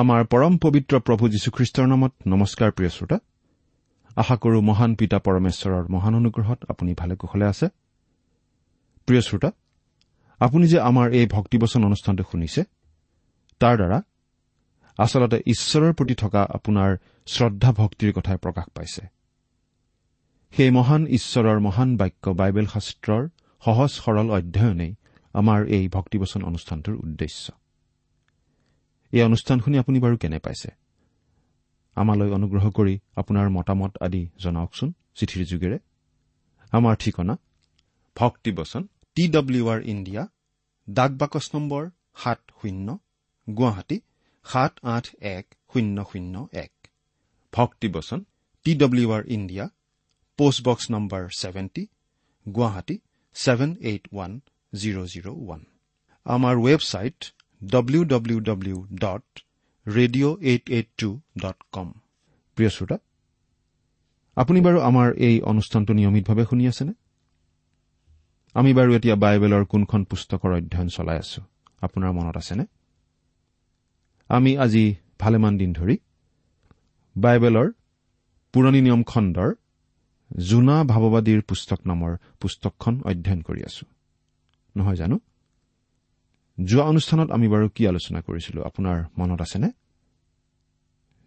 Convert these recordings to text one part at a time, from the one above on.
আমাৰ পৰম পবিত্ৰ প্ৰভু যীশুখ্ৰীষ্টৰ নামত নমস্কাৰ প্ৰিয় শ্ৰোতা। আশা কৰো মহান পিতা পৰমেশ্বৰৰ মহান অনুগ্ৰহত আপুনি ভালে কুশলে আছে। প্ৰিয় শ্ৰোতা আপুনি যে আমাৰ এই ভক্তিবচন অনুষ্ঠানটো শুনিছে তাৰ দ্বাৰা আচলতে ঈশ্বৰৰ প্ৰতি থকা আপোনাৰ শ্ৰদ্ধা ভক্তিৰ কথাই প্ৰকাশ পাইছে। সেই মহান ঈশ্বৰৰ মহান বাক্য বাইবেল শাস্ত্ৰৰ সহজ সৰল অধ্যয়নেই আমাৰ এই ভক্তিবচন অনুষ্ঠানটোৰ উদ্দেশ্য। এই অনুষ্ঠান শুনি আপুনি বাৰু কেনে পাইছে? আমালৈ অনুগ্ৰহ কৰি আপোনাৰ মতামত আদি জনাওকচোন চিঠিৰ যোগেৰে। আমাৰ ঠিকনা ভক্তিবচন টি ডব্লিউ আৰ ইণ্ডিয়া ডাক বাকচ নম্বৰ সাত শূন্য গুৱাহাটী সাত আঠ এক শূন্য শূন্য এক। ভক্তিবচন T W R India post box number seventy Guwahati seven eight one zero' zero' one. আমাৰ website W W W dot radio' eight eight two dot com প্ৰিয় শ্ৰোতা আপুনি বাৰু আমাৰ এই অনুষ্ঠানটো নিয়মিতভাৱে শুনি আছেনে? আমি বাৰু এতিয়া বাইবেলৰ কোনখন পুস্তকৰ অধ্যয়ন চলাই আছো? আপোনাৰ মনত আছেনে? আমি আজি ভালেমান দিন ধৰি বাইবেলৰ পুৰণি নিয়ম খণ্ডৰ জোনা ভাৱবাদীৰ পুস্তক নামৰ পুস্তকখন অধ্যয়ন কৰি আছো। নহয় জানো? যোৱা অনুষ্ঠানত আমি বাৰু কি আলোচনা কৰিছিলো? আপোনাৰ মনত আছেনে?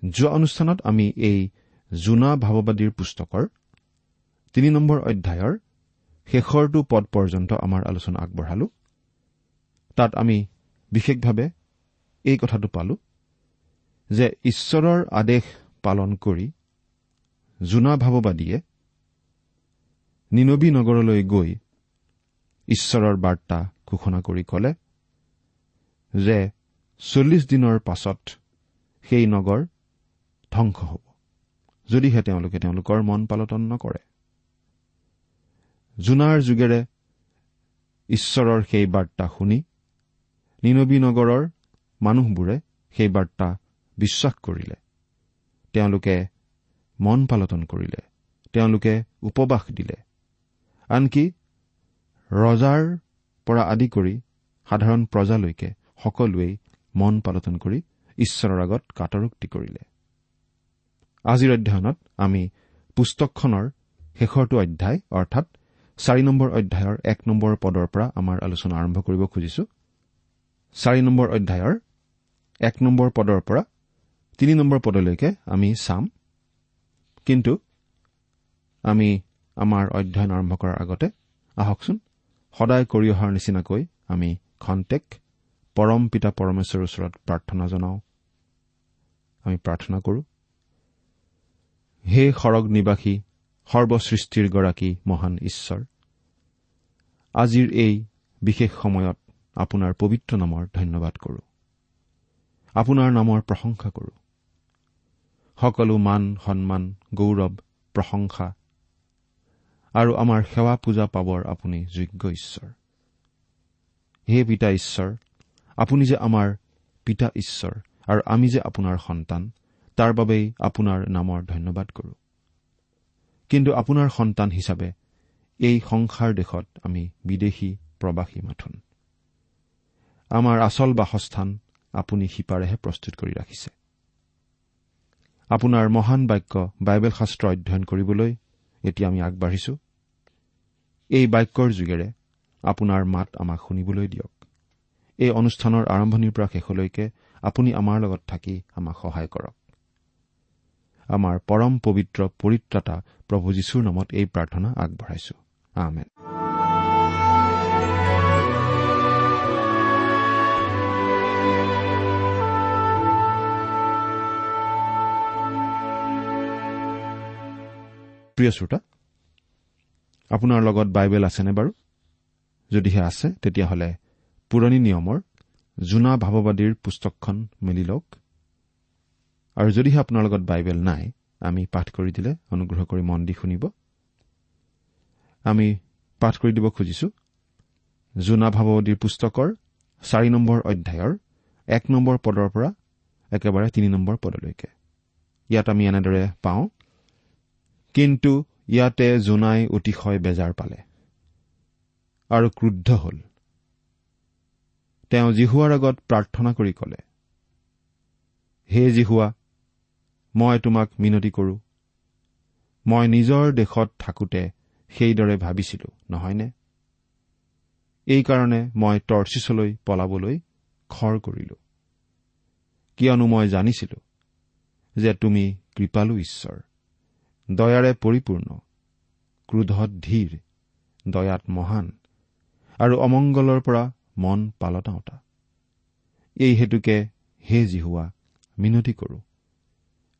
যোৱা অনুষ্ঠানত আমি এই জোনা ভাৱবাদীৰ পুস্তকৰ তিনি নম্বৰ অধ্যায়ৰ শেষৰটো পদ পৰ্যন্ত আমাৰ আলোচনা আগবঢ়ালো। তাত আমি বিশেষভাৱে এই কথাটো পালো যে ঈশ্বৰৰ আদেশ পালন কৰি জোনা ভাৱবাদীয়ে নিনবী নগৰলৈ গৈ ঈশ্বৰৰ বাৰ্তা ঘোষণা কৰি কলে যে চল্লিছ দিনৰ পাছত সেই নগৰ ধ্বংস হ'ব। যদিহে তেওঁলোকে তেওঁলোকৰ মন পালটন নকৰে। জোনাৰ যোগেৰে ঈশ্বৰৰ সেই বাৰ্তা শুনি নিনবী নগৰৰ মানুহবোৰে সেই বাৰ্তা বিশ্বাস কৰিলে। তেওঁলোকে মন পালটন কৰিলে। তেওঁলোকে উপবাস দিলে। আনকি ৰজাৰ পৰা আদি কৰি সাধাৰণ প্ৰজালৈকে সকলোৱেই মন পালটন কৰি ঈশ্বৰৰ আগত কাটৰোক্তি কৰিলে। আজিৰ অধ্যয়নত আমি পুস্তকখনৰ শেষৰটো অধ্যায় অৰ্থাৎ চাৰি নম্বৰ অধ্যায়ৰ এক নম্বৰ পদৰ পৰা আমাৰ আলোচনা আৰম্ভ কৰিব খুজিছো। চাৰি নম্বৰ অধ্যায়ৰ এক নম্বৰ পদৰ পৰা তিনি নম্বৰ পদলৈকে আমি চাম। কিন্তু আমি আমাৰ অধ্যয়ন আৰম্ভ কৰাৰ আগতে আহকচোন সদায় কৰি অহাৰ নিচিনাকৈ আমি খন্তেক পৰম পিতা পৰমেশ্বৰৰ ওচৰত প্ৰাৰ্থনা জনাওঁ। আমি প্ৰাৰ্থনা কৰো। হে সৰগ নিবাসী সৰ্বসৃষ্টিৰ গৰাকী মহান ঈশ্বৰ আজিৰ এই বিশেষ সময়ত আপোনাৰ পবিত্ৰ নামৰ ধন্যবাদ কৰো। আপোনাৰ নামৰ প্ৰশংসা কৰো। সকলো মান সন্মান গৌৰৱ প্ৰশংসা আৰু আমাৰ সেৱা পূজা পাবৰ আপুনি যোগ্য ঈশ্বৰ। হে পিতা ঈশ্বৰ আপুনি যে আমাৰ পিতা ঈশ্বৰ আৰু আমি যে আপোনাৰ সন্তান তাৰ বাবেই আপোনাৰ নামৰ ধন্যবাদ কৰো। কিন্তু আপোনাৰ সন্তান হিচাপে এই সংসাৰ দেশত আমি বিদেশী প্ৰবাসী মাথোন। আমাৰ আচল বাসস্থান আপুনি সিপাৰেহে প্ৰস্তুত কৰি ৰাখিছে। আপোনাৰ মহান বাক্য বাইবেল শাস্ত্ৰ অধ্যয়ন কৰিবলৈ এতিয়া আমি আগবাঢ়িছো। এই বাক্যৰ যোগেৰে আপোনাৰ মাত আমাক শুনিবলৈ দিয়ক। এই অনুষ্ঠানৰ আৰম্ভণিৰ পৰা শেষলৈকে আপুনি আমাৰ লগত থাকি আমাক সহায় কৰক। আমাৰ পৰম পবিত্ৰ পৰিত্ৰাতা প্ৰভু যীশুৰ নামত এই প্ৰাৰ্থনা আগবঢ়াইছো। আমেন। প্ৰিয় শ্ৰোতা আপোনাৰ লগত বাইবেল আছেনে বাৰু? যদিহে আছে তেতিয়াহ'লে পুৰণি নিয়মৰ জোনা ভাৱবাদীৰ পুস্তকখন মেলি লওক। আৰু যদিহে আপোনাৰ লগত বাইবেল নাই আমি পাঠ কৰি দিলে অনুগ্ৰহ কৰি মন দি শুনিব। আমি পাঠ কৰি দিব খুজিছো। জোনা ভাৱবাদীৰ পুস্তকৰ চাৰি নম্বৰ অধ্যায়ৰ এক নম্বৰ পদৰ পৰা একেবাৰে তিনি নম্বৰ পদলৈকে। ইয়াত আমি এনেদৰে পাওঁ কিন্তু ইয়াতে জোনাই অতিশয় বেজাৰ পালে আৰু ক্ৰুদ্ধ হ'ল। তেওঁ জিহুৱাৰ আগত প্ৰাৰ্থনা কৰি কলে হে জিহুৱা মই তোমাক মিনতি কৰো। মই নিজৰ দেশত থাকোঁতে সেইদৰে ভাবিছিলো নহয়নে? এইকাৰণে মই টৰ্চিছলৈ পলাবলৈ খৰ কৰিলো। কিয়নো মই জানিছিলো যে তুমি কৃপালু ঈশ্বৰ দয়াৰে পৰিপূৰ্ণ ক্ৰোধত ধীৰ দয়াত মহান আৰু অমংগলৰ পৰা মন পালতাওতা এই হেতুকে হে জিহুৱা মিনতি কৰো।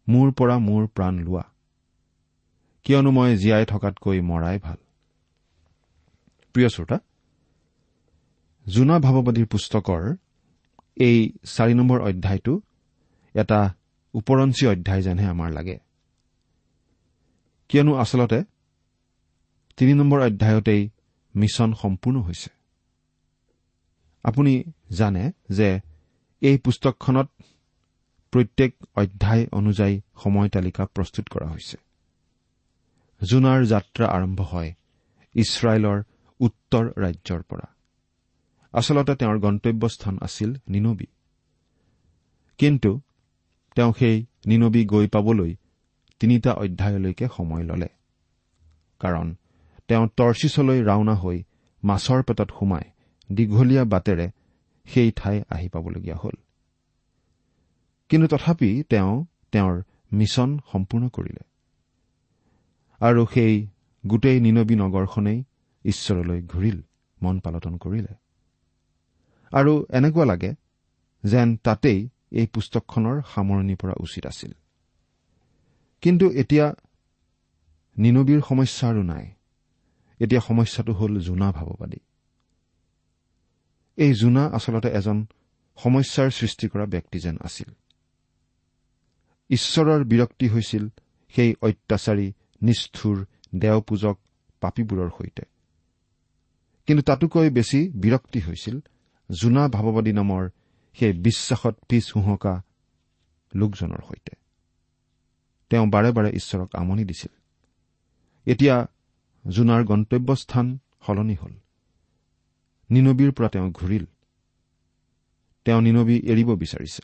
মোৰ পৰা মোৰ প্ৰাণ লোৱা। কিয়নো মই জীয়াই থকাতকৈ মৰাই ভাল। প্ৰিয় শ্ৰোতা জোনা ভাৱবাদীৰ পুস্তকৰ এই চাৰি নম্বৰ অধ্যায়টো এটা ওপৰঞ্চি অধ্যায় যেনহে আমাৰ লাগে। কিয়নো আচলতে তিনি নম্বৰ অধ্যায়তেই মিছন সম্পূৰ্ণ হৈছে। আপুনি জানে যে এই পুস্তকখনত প্ৰত্যেক অধ্যায় অনুযায়ী সময় তালিকা প্ৰস্তুত কৰা হৈছে। জোনাৰ যাত্ৰা আৰম্ভ হয় ইছৰাইলৰ উত্তৰ ৰাজ্যৰ পৰা। আচলতে তেওঁৰ গন্তব্যস্থান আছিল নিনবী। কিন্তু তেওঁ সেই নিনবী গৈ পাবলৈ তিনিটা অধ্যায়লৈকে সময় ললে। কাৰণ তেওঁ টৰ্চিছলৈ ৰাওনা হৈ মাছৰ পেটত সোমাই দীঘলীয়া বাটেৰে সেই ঠাই আহি পাবলগীয়া হ'ল। কিন্তু তথাপি তেওঁ তেওঁৰ মিছন সম্পূৰ্ণ কৰিলে। আৰু সেই গোটেই নিনবী নগৰখনেই ঈশ্বৰলৈ ঘূৰিল মন পালটন কৰিলে। আৰু এনেকুৱা লাগে যেন তাতেই এই পুস্তকখনৰ সামৰণি পৰা উচিত আছিল। কিন্তু এতিয়া নিনবীৰ সমস্যা আৰু নাই। এতিয়া সমস্যাটো হ'ল জোনা ভাৱবাদী। এই জোনা আচলতে এজন সমস্যাৰ সৃষ্টি কৰা ব্যক্তি যেন আছিল। ঈশ্বৰৰ বিৰক্তি হৈছিল সেই অত্যাচাৰী নিষ্ঠুৰ দেওপূজক পাপীবোৰৰ সৈতে। কিন্তু তাতোকৈ বেছি বিৰক্তি হৈছিল জোনা ভাৱবাদী নামৰ সেই বিশ্বাসত পিছ হুহকা লোকজনৰ সৈতে। তেওঁ বাৰে বাৰে ঈশ্বৰক আমনি দিছিল। এতিয়া জোনাৰ গন্তব্যস্থান সলনি হ'ল। নিনবীৰ পৰা তেওঁ ঘূৰিল। তেওঁ নিনবী এৰিব বিচাৰিছে।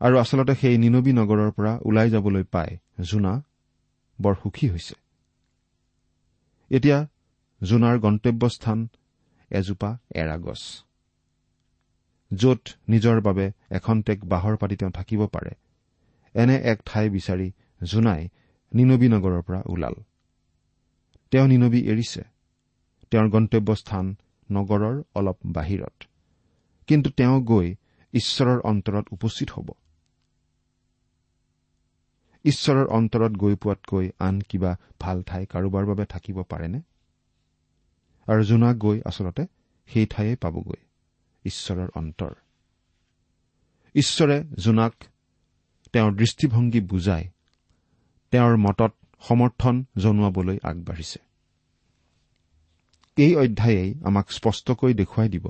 আৰু আচলতে সেই নিনবী নগৰৰ পৰা ওলাই যাবলৈ পাই জোনা বৰ সুখী হৈছে। এতিয়া জোনাৰ গন্তব্যস্থান এজোপা এৰা গছ য'ত নিজৰ বাবে এখন্তেক বাঁহৰ পাতি তেওঁ থাকিব পাৰে। এনে এক ঠাই বিচাৰি জোনাই নিনবী নগৰৰ পৰা ওলাল। তেওঁ নিনবী এৰিছে। তেওঁৰ গন্তব্যস্থান নগৰৰ অলপ বাহিৰত। কিন্তু তেওঁ গৈ ঈশ্বৰৰ অন্তৰত উপস্থিত হ'ব। ঈশ্বৰৰ অন্তৰত গৈ পোৱাতকৈ আন কিবা ভাল ঠাই কাৰোবাৰ বাবে থাকিব পাৰেনে? আৰু জোনা গৈ আচলতে সেই ঠায়ে পাবগৈ ঈশ্বৰৰ অন্তৰ। ঈশ্বৰে জোনাক তেওঁৰ দৃষ্টিভংগী বুজাই তেওঁৰ মতত সমৰ্থন জনোৱাবলৈ আগবাঢ়িছে। এই অধ্যায়েই আমাক স্পষ্টকৈ দেখুৱাই দিব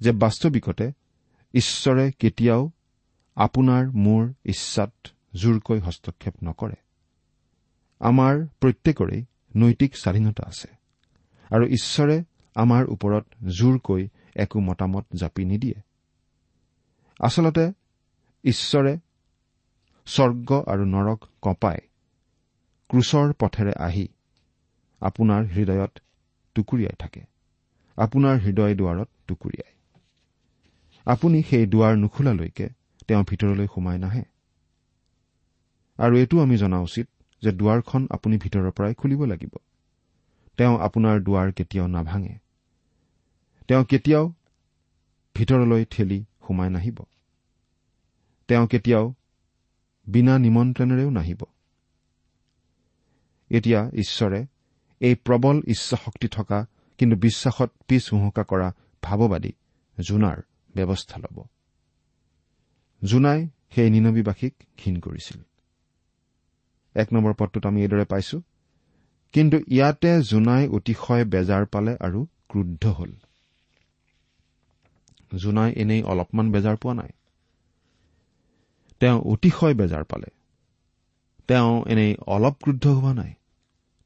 যে বাস্তৱিকতে ঈশ্বৰে কেতিয়াও আপোনাৰ মোৰ ইচ্ছাত জোৰকৈ হস্তক্ষেপ নকৰে। আমাৰ প্ৰত্যেকৰে নৈতিক স্বাধীনতা আছে আৰু ঈশ্বৰে আমাৰ ওপৰত জোৰকৈ একো মতামত জাপি নিদিয়ে। আচলতে ঈশ্বৰে স্বৰ্গ আৰু নৰক কঁপাই ক্ৰুচৰ পথেৰে আহি আপোনাৰ হৃদয়ত টুকুৰিয়াই থাকে। আপোনাৰ হৃদয় দুৱাৰত টুকুৰিয়াই। আপুনি সেই দুৱাৰ নুখোলালৈকে তেওঁ ভিতৰলৈ সোমাই নাহে। আৰু এইটো আমি জনা উচিত যে দুৱাৰখন আপুনি ভিতৰৰ পৰাই খুলিব লাগিব। তেওঁ আপোনাৰ দুৱাৰ কেতিয়াও নাভাঙে। তেওঁ কেতিয়াও ভিতৰলৈ ঠেলি সোমাই নাহিব। তেওঁ কেতিয়াও বিনা নিমন্ত্ৰণেৰেও নাহিব। এতিয়া ঈশ্বৰে এই প্ৰবল ইচ্ছাশক্তি থকা কিন্তু বিশ্বাসত পিছ হুহুকা কৰা ভাৱবাদী জোনাৰ ব্যৱস্থা ল'ব। জোনাই সেই নিনবীবাসীক ঘীন কৰিছিল। এক নম্বৰ পদটোত আমি এইদৰে পাইছো কিন্তু ইয়াতে জোনাই অতিশয় বেজাৰ পালে আৰু ক্ৰুদ্ধ হল। জোনাই এনেই অলপমান বেজাৰ পোৱা নাই। তেওঁ অতিশয় বেজাৰ পালে। তেওঁ এনেই অলপ ক্ৰুদ্ধ হোৱা নাই।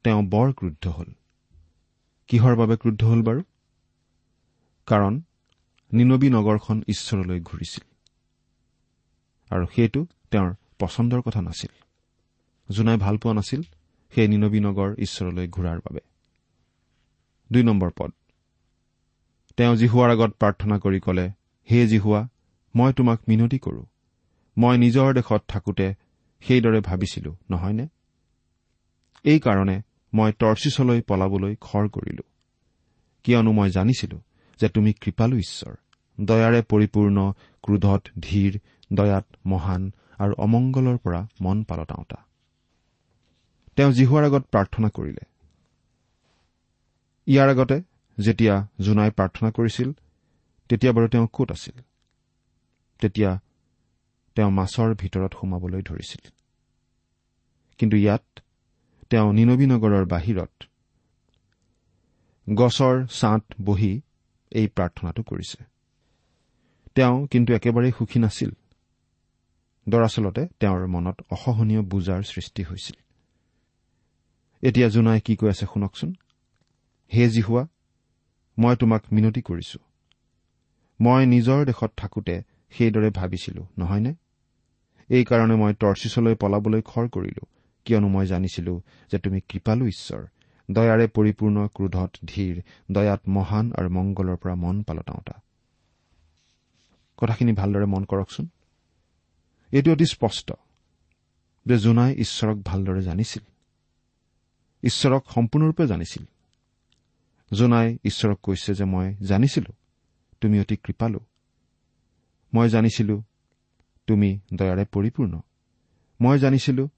তেওঁ বৰ ক্ৰুদ্ধ হল। কিহৰ বাবে ক্ৰুদ্ধ হল বাৰু? কাৰণ নিনবী নগৰখন ঈশ্বৰলৈ ঘূৰিছিল। আৰু সেইটো তেওঁৰ পচন্দৰ কথা নাছিল। জোনাই ভাল পোৱা নাছিল সেই নিনবী নগৰ ঈশ্বৰলৈ ঘূৰাৰ বাবে। দুই নম্বৰ পদ। তেওঁ জিহুৱাৰ আগত প্ৰাৰ্থনা কৰি কলে হে জিহুৱা মই তোমাক মিনতি কৰো। মই নিজৰ দেশত থাকোতে সেইদৰে ভাবিছিলো নহয়নে? এইকাৰণে মই টৰ্চিছলৈ পলাবলৈ খৰ কৰিলো। কিয়নো মই জানিছিলো যে তুমি কৃপালু ঈশ্বৰ। দয়াৰে পৰিপূৰ্ণ ক্ৰোধত ধীৰ দয়াত মহান আৰু অমংগলৰ পৰা মন পালতাওতা তেওঁ জিহুৱাৰ আগত প্ৰাৰ্থনা কৰিলে। ইয়াৰ আগতে যেতিয়া জোনাই প্ৰাৰ্থনা কৰিছিল তেতিয়া বাৰু তেওঁ কত আছিল? তেতিয়া তেওঁ মাছৰ ভিতৰত সোমাবলৈ ধৰিছিল। কিন্তু ইয়াত তেওঁ নিনবী নগৰৰ বাহিৰত গছৰ ছাঁত বহি এই প্ৰাৰ্থনাটো কৰিছে। তেওঁ কিন্তু একেবাৰেই সুখী নাছিল। দৰাচলতে তেওঁৰ মনত অসহনীয় বুজাৰ সৃষ্টি হৈছিল। এতিয়া জোনাই কি কৈ আছে শুনকচোন। হে জিহুৱা মই তোমাক মিনতি কৰিছো। মই নিজৰ দেশত থাকোতে সেইদৰে ভাবিছিলো নহয়নে? এইকাৰণে মই টৰ্চিছলৈ পলাবলৈ খৰ কৰিলো। কিয়নো মই জানিছিলো যে তুমি কৃপালু ঈশ্বৰ। দয়াৰে পৰিপূৰ্ণ ক্ৰোধত ধীৰ দয়াত মহান আৰু মংগলৰ পৰা মন পালতাওতা কথাখিনি ভালদৰে মন কৰকচোন। এইটো অতি স্পষ্ট যে জোনাই ঈশ্বৰক ভালদৰে জানিছিল। ঈশ্বৰক সম্পূৰ্ণৰূপে জানিছিল। জোনাই ঈশ্বৰক কৈছে যে মই জানিছিলো তুমি অতি কৃপালু। মই জানিছিলো তুমি দয়াৰে পৰিপূৰ্ণ। মই জানিছিলো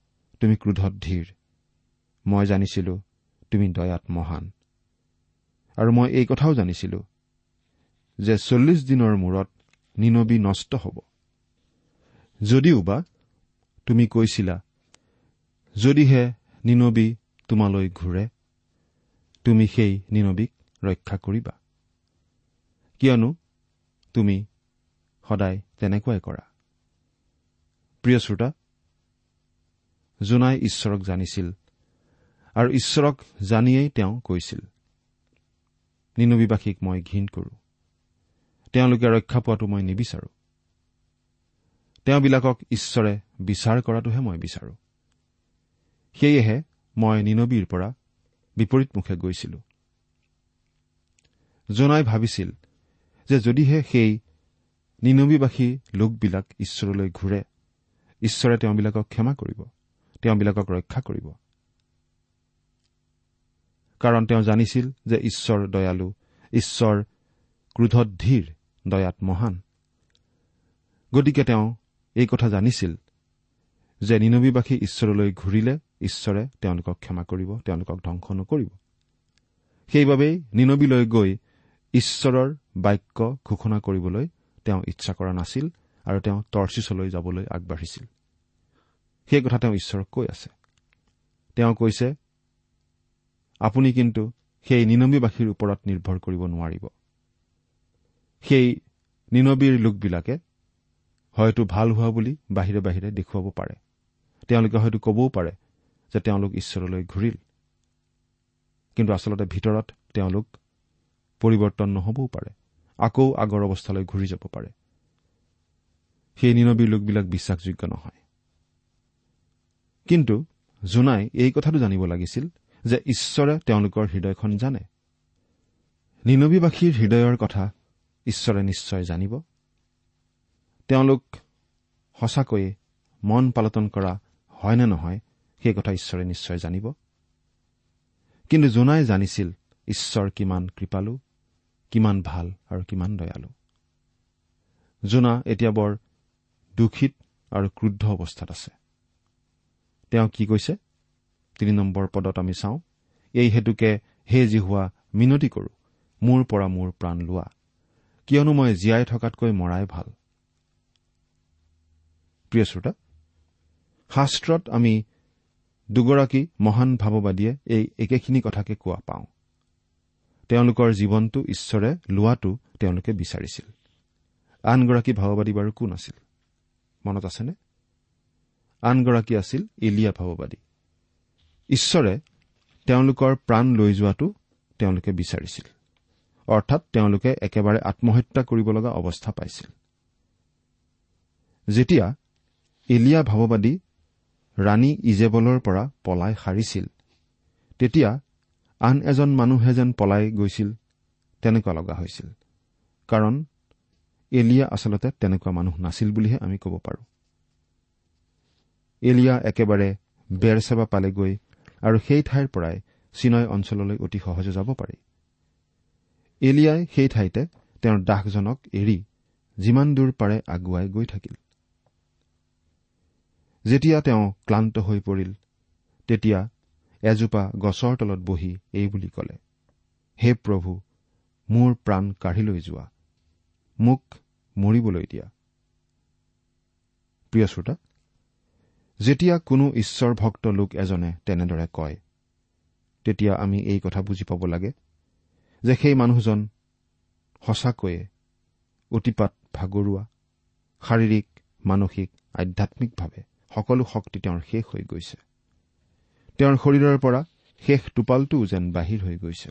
তুমি ক্ৰোধত ধীৰ। মই জানিছিলো তুমি দয়াত মহান। আৰু মই এই কথাও জানিছিলো যে চল্লিছ দিনৰ মূৰত নিনবী নষ্ট হ'ব। যদিওবা তুমি কৈছিলা যদিহে নিনবী তোমালৈ ঘূৰে তুমি সেই নিনবীক ৰক্ষা কৰিবা। কিয়নো তুমি সদায় তেনেকুৱাই কৰা। প্ৰিয় শ্ৰোতা জোনাই ঈশ্বৰক জানিছিল আৰু ঈশ্বৰক জানিয়েই তেওঁ কৈছিল নিনবীবাসীক মই ঘীন কৰো তেওঁলোকে ৰক্ষা পোৱাটো মই নিবিচাৰো। তেওঁবিলাকক ঈশ্বৰে বিচাৰ কৰাটোহে মই বিচাৰো। সেয়েহে মই নিনবীৰ পৰা বিপৰীতমুখে গৈছিলো। জোনাই ভাবিছিল যে যদিহে সেই নিনবীবাসী লোকবিলাক ঈশ্বৰলৈ ঘূৰে ঈশ্বৰে তেওঁবিলাকক ক্ষমা কৰিব। তেওঁবিলাকক ৰক্ষা কৰিব। কাৰণ তেওঁ জানিছিল যে ঈশ্বৰ দয়ালু ঈশ্বৰ ক্ৰোধত ধীৰ দয়াত মহান। গতিকে তেওঁ এই কথা জানিছিল যে নিনবীবাসী ঈশ্বৰলৈ ঘূৰিলে ঈশ্বৰে তেওঁলোকক ক্ষমা কৰিব তেওঁলোকক ধ্বংস নকৰিব। সেইবাবেই নিনবীলৈ গৈ ঈশ্বৰৰ বাক্য ঘোষণা কৰিবলৈ তেওঁ ইচ্ছা কৰা নাছিল আৰু তেওঁ টৰ্চিছলৈ যাবলৈ আগবাঢ়িছিল। সেই কথা তেওঁ ঈশ্বৰক কৈ আছে তেওঁ কৈছে আপুনি কিন্তু সেই নিনবীবাসীৰ ওপৰত নিৰ্ভৰ কৰিব নোৱাৰিব সেই নিনবীৰ লোকবিলাকে হয়তো ভাল হোৱা বুলি বাহিৰে বাহিৰে দেখুৱাব পাৰে তেওঁলোকে হয়তো কবও পাৰে যে তেওঁলোক ঈশ্বৰলৈ ঘূৰিল কিন্তু আচলতে ভিতৰত তেওঁলোক পৰিৱৰ্তন নহবও পাৰে আকৌ আগৰ অৱস্থালৈ ঘূৰি যাব পাৰে সেই নিনবীৰ লোকবিলাক বিশ্বাসযোগ্য নহয় কিন্তু জোনাই এই কথাটো জানিব লাগিছিল যে ঈশ্বৰে তেওঁলোকৰ হৃদয়খন জানে। নিনবীবাসীৰ হৃদয়ৰ কথা ঈশ্বৰে নিশ্চয় জানিব। তেওঁলোক সঁচাকৈয়ে মন পালটন কৰা হয় নে নহয় সেই কথা ঈশ্বৰে নিশ্চয় জানিব। কিন্তু জোনাই জানিছিল ঈশ্বৰ কিমান কৃপালু কিমান ভাল আৰু কিমান দয়ালু। জোনা এতিয়া বৰ দূষিত আৰু ক্ৰুদ্ধ অৱস্থাত আছে। তেওঁ কি কৈছে? তিনি নম্বৰ পদত আমি চাওঁ এই হেতুকে হে যি হোৱা মিনতি কৰো মোৰ পৰা মোৰ প্ৰাণ লোৱা কিয়নো মই জীয়াই থকাতকৈ মৰাই ভাল। প্ৰিয় শ্ৰোতা শাস্ত্ৰত আমি দুগৰাকী মহান ভাৱবাদীয়ে এই একেখিনি কথাকে কোৱা পাওঁ। তেওঁলোকৰ জীৱনটো ঈশ্বৰে লোৱাটো তেওঁলোকে বিচাৰিছিল। আনগৰাকী ভাৱবাদী বাৰু কোন আছিল? মনত আছেনে? আনগৰাকী আছিল ইলিয়া ভাৱবাদী ঈশ্বৰে তেওঁলোকৰ প্ৰাণ লৈ যোৱাটো তেওঁলোকে বিচাৰিছিল। অৰ্থাৎ তেওঁলোকে একেবাৰে আত্মহত্যা কৰিব লগা অৱস্থা পাইছিল। যেতিয়া এলিয়া ভাৱবাদী ৰাণী ইজেবলৰ পৰা পলাই সাৰিছিল তেতিয়া আন এজন মানুহে যেন পলাই গৈছিল তেনেকুৱা লগা হৈছিল। কাৰণ এলিয়া আচলতে তেনেকুৱা মানুহ নাছিল বুলিহে আমি ক'ব পাৰোঁ। এলিয়া একেবাৰে বেৰচেবা পালেগৈ আৰু সেই ঠাইৰ পৰাই চিনয় অঞ্চললৈ অতি সহজে যাব পাৰি। এলিয়াই সেই ঠাইতে তেওঁৰ দাসজনক এৰি যিমান দূৰ পাৰে আগুৱাই গৈ থাকিল। যেতিয়া তেওঁ ক্লান্ত হৈ পৰিল তেতিয়া এজোপা গছৰ তলত বহি এই বুলি কলে হে প্ৰভু মোৰ প্ৰাণ কাঢ়ি লৈ যোৱা মোক মৰিবলৈ দিয়া। প্ৰিয় শ্ৰোতা যেতিয়া কোনো ঈশ্বৰ ভক্ত লোক এজনে তেনেদৰে কয় তেতিয়া আমি এই কথা বুজি পাব লাগে যে সেই মানুহজন সঁচাকৈয়ে অতিপাত ভাগৰুৱা শাৰীৰিক মানসিক আধ্যামিকভাৱে সকলো শক্তি তেওঁৰ শেষ হৈ গৈছে। তেওঁৰ শৰীৰৰ পৰা শেষ টোপালটোও যেন বাহিৰ হৈ গৈছে।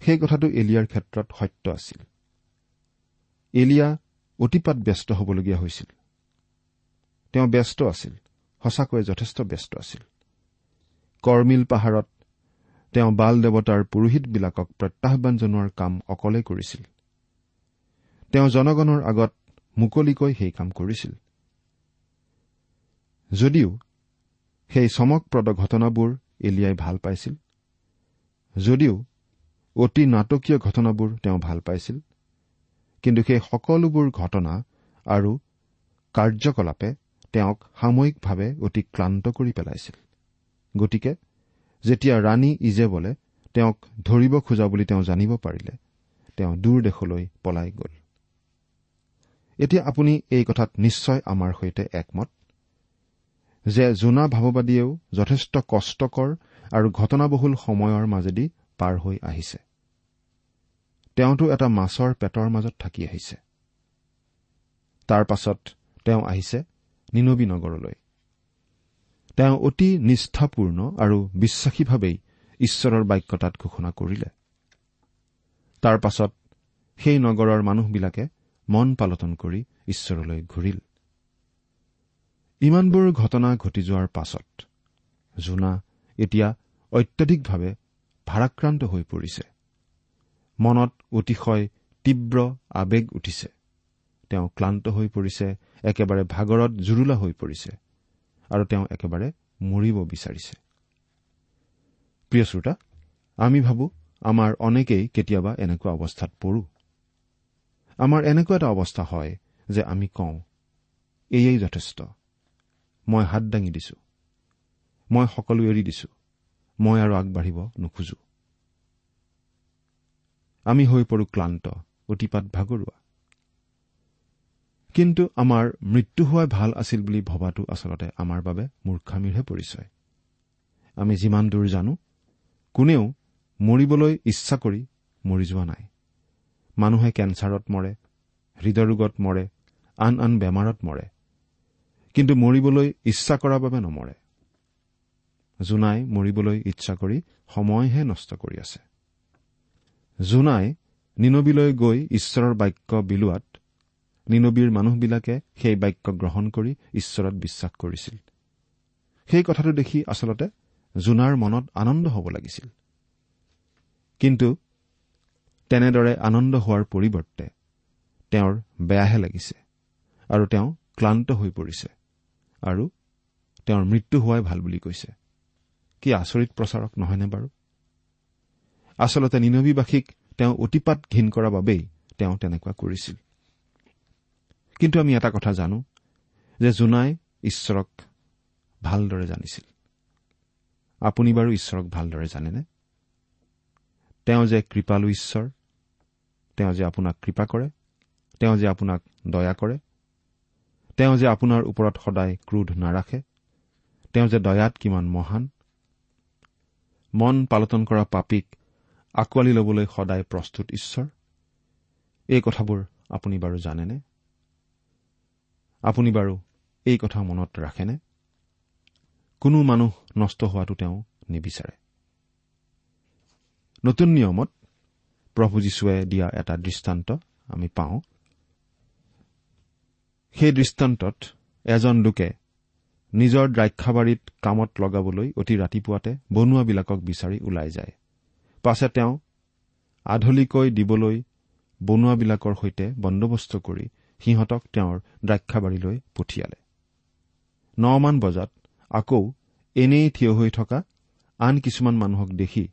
সেই কথাটো এলিয়াৰ ক্ষেত্ৰত সত্য আছিল। এলিয়া অতিপাত ব্যস্ত হ'বলগীয়া হৈছিল। তেওঁ ব্যস্ত আছিল। সঁচাকৈয়ে যথেষ্ট ব্যস্ত আছিল। কৰ্মিল পাহাৰত তেওঁ বাল দেৱতাৰ পুৰোহিতবিলাকক প্ৰত্যাহান জনোৱাৰ কাম অকলে কৰিছিল। তেওঁ জনগণৰ আগত মুকলিকৈ সেই কাম কৰিছিল। যদিও সেই চমকপ্ৰদ ঘটনাবোৰ এলিয়াই ভাল পাইছিল যদিও অতি নাটকীয় ঘটনাবোৰ তেওঁ ভাল পাইছিল কিন্তু সেই সকলোবোৰ ঘটনা আৰু কাৰ্যকলাপে তেওঁক সাময়িকভাৱে অতি ক্লান্ত কৰি পেলাইছিল। গতিকে যেতিয়া ৰাণী ইজেবলে তেওঁক ধৰিব খোজা বুলি তেওঁ জানিব পাৰিলে তেওঁ দূৰ দেশলৈ পলাই গ'ল। এতিয়া আপুনি এই কথাত নিশ্চয় আমাৰ সৈতে একমত। যে জোনা ভাৱবাদীয়েও যথেষ্ট কষ্টকৰ আৰু ঘটনাবহুল সময়ৰ মাজেদি পাৰ হৈ আহিছে। তেওঁতো এটা মাছৰ পেটৰ মাজত থাকি আহিছে। তাৰ পাছত তেওঁ আহিছে নিনবী নগৰলৈ। তেওঁ অতি নিষ্ঠাপূৰ্ণ আৰু বিশ্বাসীভাৱেই ঈশ্বৰৰ বাক্য তাত ঘোষণা কৰিলে। তাৰ পাছত সেই নগৰৰ মানুহবিলাকে মন পালটন কৰি ঈশ্বৰলৈ ঘূৰিল। ইমানবোৰ ঘটনা ঘটি যোৱাৰ পাছত জোনা এতিয়া অত্যধিকভাৱে ভাৰাক্ৰান্ত হৈ পৰিছে। মনত অতিশয় তীব্ৰ আৱেগ উঠিছে। তেওঁ ক্লান্ত হৈ পৰিছে একেবাৰে ভাগৰত জুৰুলা হৈ পৰিছে আৰু তেওঁ একেবাৰে মৰিব বিচাৰিছে। প্ৰিয় শ্ৰোতা আমি ভাবো আমাৰ অনেকেই কেতিয়াবা এনেকুৱা অৱস্থাত পৰো। আমাৰ এনেকুৱা এটা অৱস্থা হয় যে আমি কওঁ এয়েই যথেষ্ট। মই হাত দাঙি দিছো। মই সকলো এৰি দিছো। মই আৰু আগবাঢ়িব নোখোজো। আমি হৈ পৰো ক্লান্ত অতিপাত ভাগৰুৱা। কিন্তু আমাৰ মৃত্যু হোৱাই ভাল আছিল বুলি ভবাটো আচলতে আমাৰ বাবে মূৰ্খামীৰহে পৰিচয়। আমি যিমান দূৰ জানো কোনেও মৰিবলৈ ইচ্ছা কৰি মৰি যোৱা নাই। মানুহে কেঞ্চাৰত মৰে হৃদৰোগত মৰে আন আন বেমাৰত মৰে। কিন্তু মৰিবলৈ ইচ্ছা কৰাৰ বাবে নমৰে। জোনাই মৰিবলৈ ইচ্ছা কৰি সময়হে নষ্ট কৰি আছে। জোনাই নিনবীলৈ গৈ ঈশ্বৰৰ বাক্য বিলোৱাত নিনবীৰ মানুহবিলাকে সেই বাক্য গ্ৰহণ কৰি ঈশ্বৰত বিশ্বাস কৰিছিল। সেই কথাটো দেখি আচলতে জোনাৰ মনত আনন্দ হ'ব লাগিছিল। কিন্তু তেনেদৰে আনন্দ হোৱাৰ পৰিৱৰ্তে তেওঁৰ বেয়াহে লাগিছে আৰু তেওঁ ক্লান্ত হৈ পৰিছে আৰু তেওঁৰ মৃত্যু হোৱাই ভাল বুলি কৈছে। কি আচৰিত প্ৰচাৰক নহয়নে বাৰু? আচলতে নিনবীবাসীক তেওঁ অতিপাত ঘীন কৰাৰ বাবেই তেওঁ তেনেকুৱা কৰিছিল। কিন্তু আমি এটা কথা জানো যে জোনাই ঈশ্বৰক ভালদৰে জানিছিল। আপুনি বাৰু ঈশ্বৰক ভালদৰে জানেনে? তেওঁ যে কৃপালু ঈশ্বৰ তেওঁ যে আপোনাক কৃপা কৰে তেওঁ যে আপোনাক দয়া কৰে তেওঁ যে আপোনাৰ ওপৰত সদায় ক্ৰোধ নাৰাখে তেওঁ যে দয়াত কিমান মহান মন পালটন কৰা পাপীক আঁকোৱালি ল'বলৈ সদায় প্ৰস্তুত ঈশ্বৰ এই কথাবোৰ আপুনি বাৰু জানেনে? আপুনি বাৰু এই কথা মনত ৰাখেনে? কোনো মানুহ নষ্ট হোৱাটো তেওঁ নিবিচাৰে। নতুন নিয়মত প্ৰভু যীশুৱে দিয়া এটা দৃষ্টান্ত আমি পাওঁ। সেই দৃষ্টান্তত এজন লোকে নিজৰ দ্ৰাক্ষাবাৰীত কামত লগাবলৈ অতি ৰাতিপুৱাতে বনোৱাবিলাকক বিচাৰি ওলাই যায়। পাছে তেওঁ আধলিকৈ দিবলৈ বনোৱাবিলাকৰ সৈতে বন্দবস্ত কৰি সিহঁতক তেওঁৰ দ্ৰাক্ষাবাৰীলৈ পঠিয়ালে। নমান বজাত আকৌ এনেই থিয় হৈ থকা আন কিছুমান মানুহক দেখি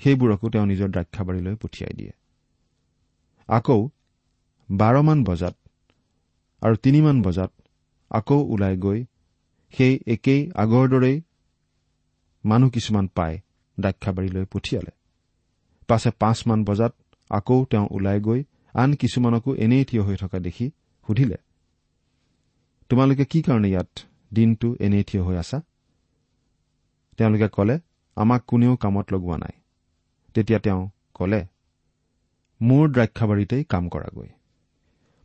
সেইবোৰকো তেওঁ নিজৰ দ্ৰাক্ষাবাৰীলৈ পঠিয়াই দিয়ে। আকৌ বাৰমান বজাত আৰু তিনিমান বজাত আকৌ ওলাই গৈ সেই একেই আগৰ দৰেই মানুহ কিছুমান পাই দ্ৰাক্ষাবাৰীলৈ পঠিয়ালে। পাছে পাঁচমান বজাত আকৌ তেওঁ ওলাই গৈ আন কিছুমানকো এনেই থিয় হৈ থকা দেখি সুধিলে তোমালোকে কি কাৰণে ইয়াত দিনটো এনেই থিয় হৈ আছা? তেওঁলোকে কলে আমাক কোনেও কামত লগোৱা নাই। তেতিয়া তেওঁ কলে মোৰ দ্ৰাক্ষাবাৰীতেই কাম কৰাগৈ।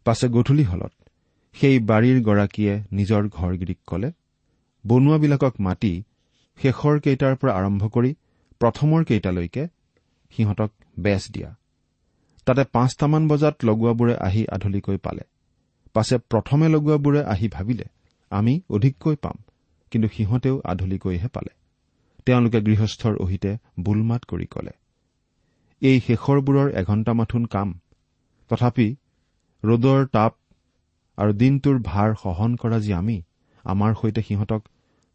পাছে গধূলি হলত সেই বাৰীৰ গৰাকীয়ে নিজৰ ঘৰগিৰিক কলে বনোৱাবিলাকক মাতি শেষৰ কেইটাৰ পৰা আৰম্ভ কৰি প্ৰথমৰ কেইটালৈকে সিহঁতক বেচ দিয়া। তাতে পাঁচটামান বজাত লগোৱাবোৰে আহি আধলিকৈ পালে। পাছে প্ৰথমে লগোৱাবোৰে আহি ভাবিলে আমি অধিককৈ পাম কিন্তু সিহঁতেও আধলিকৈহে পালে। তেওঁলোকে গৃহস্থৰ অহিতে বুলমাত কৰি কলে এই শেষৰবোৰৰ এঘণ্টামাথোন কাম। তথাপি ৰ'দৰ তাপ আৰু দিনটোৰ ভাৰ সহন কৰা যি আমি আমাৰ সৈতে সিহঁতক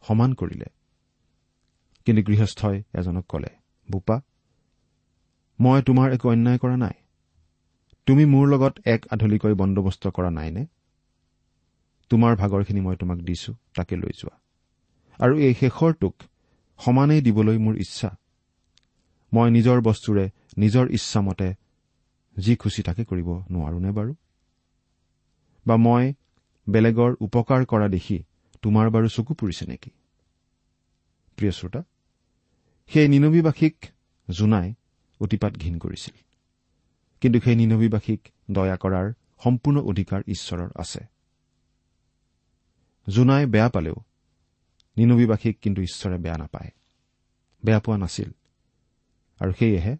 সমান কৰিলে। কিন্তু গৃহস্থই এজনক কলে বোপা মই তোমাৰ একো অন্যায় কৰা নাই। তুমি মোৰ লগত এক আধলিকৈ বন্দবস্ত কৰা নাইনে? তোমাৰ ভাগৰখিনি মই তোমাক দিছো তাকে লৈ যোৱা। আৰু এই শেষৰটোক সমানেই দিবলৈ মোৰ ইচ্ছা। মই নিজৰ বস্তুৰে নিজৰ ইচ্ছামতে যি খুচি তাকে কৰিব নোৱাৰোনে বাৰু? বা মই বেলেগৰ উপকাৰ কৰা দেখি তোমাৰ বাৰু চকু পৰিছে নেকি? প্ৰিয় শ্ৰোতা সেই নিনবীবাসীক জোনাই অতিপাত ঘীন কৰিছিল। কিন্তু সেই নিনবীবাসীক দয়া কৰাৰ সম্পূৰ্ণ অধিকাৰ ঈশ্বৰৰ আছে। জোনাই বেয়া পালেও নিনবীবাসীক কিন্তু ঈশ্বৰে বেয়া নাপায়। বেয়া পোৱা নাছিল। আৰু সেয়েহে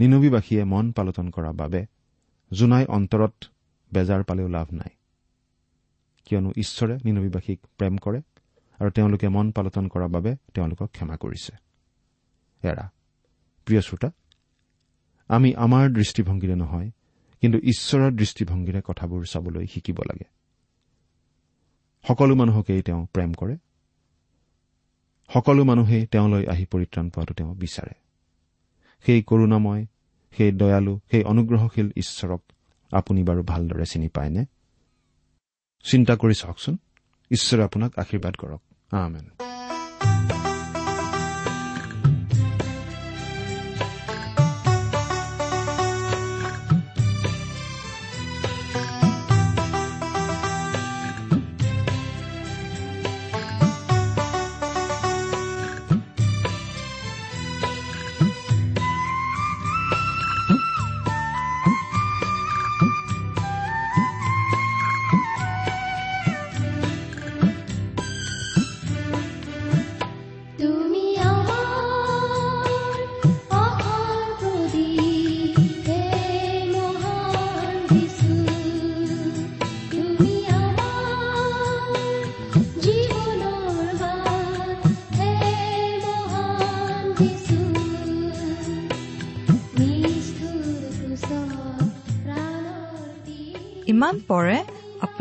নিনবীবাসীয়ে মন পালটন কৰাৰ বাবে জোনাই অন্তৰত বেজাৰ পালেও লাভ নাই। কিয়নো ঈশ্বৰে নিনবীবাসীক প্ৰেম কৰে আৰু তেওঁলোকে মন পালটন কৰাৰ বাবে তেওঁলোকক ক্ষমা কৰিছে। প্ৰিয় শ্ৰোতা আমি আমাৰ দৃষ্টিভংগীৰে নহয় কিন্তু ঈশ্বৰৰ দৃষ্টিভংগীৰে কথাবোৰ চাবলৈ শিকিব লাগে। সকলো মানুহকেই তেওঁ প্ৰেম কৰে। সকলো মানুহেই তেওঁলৈ আহি পৰিত্ৰাণ পোৱাটো তেওঁ বিচাৰে। সেই কৰোণাময় সেই দয়ালু সেই অনুগ্ৰহশীল ঈশ্বৰক আপুনি বাৰু ভালদৰে চিনি পায়নে? চিন্তা কৰি চাওকচোন। ঈশ্বৰে আপোনাক আশীৰ্বাদ কৰক। আমেন।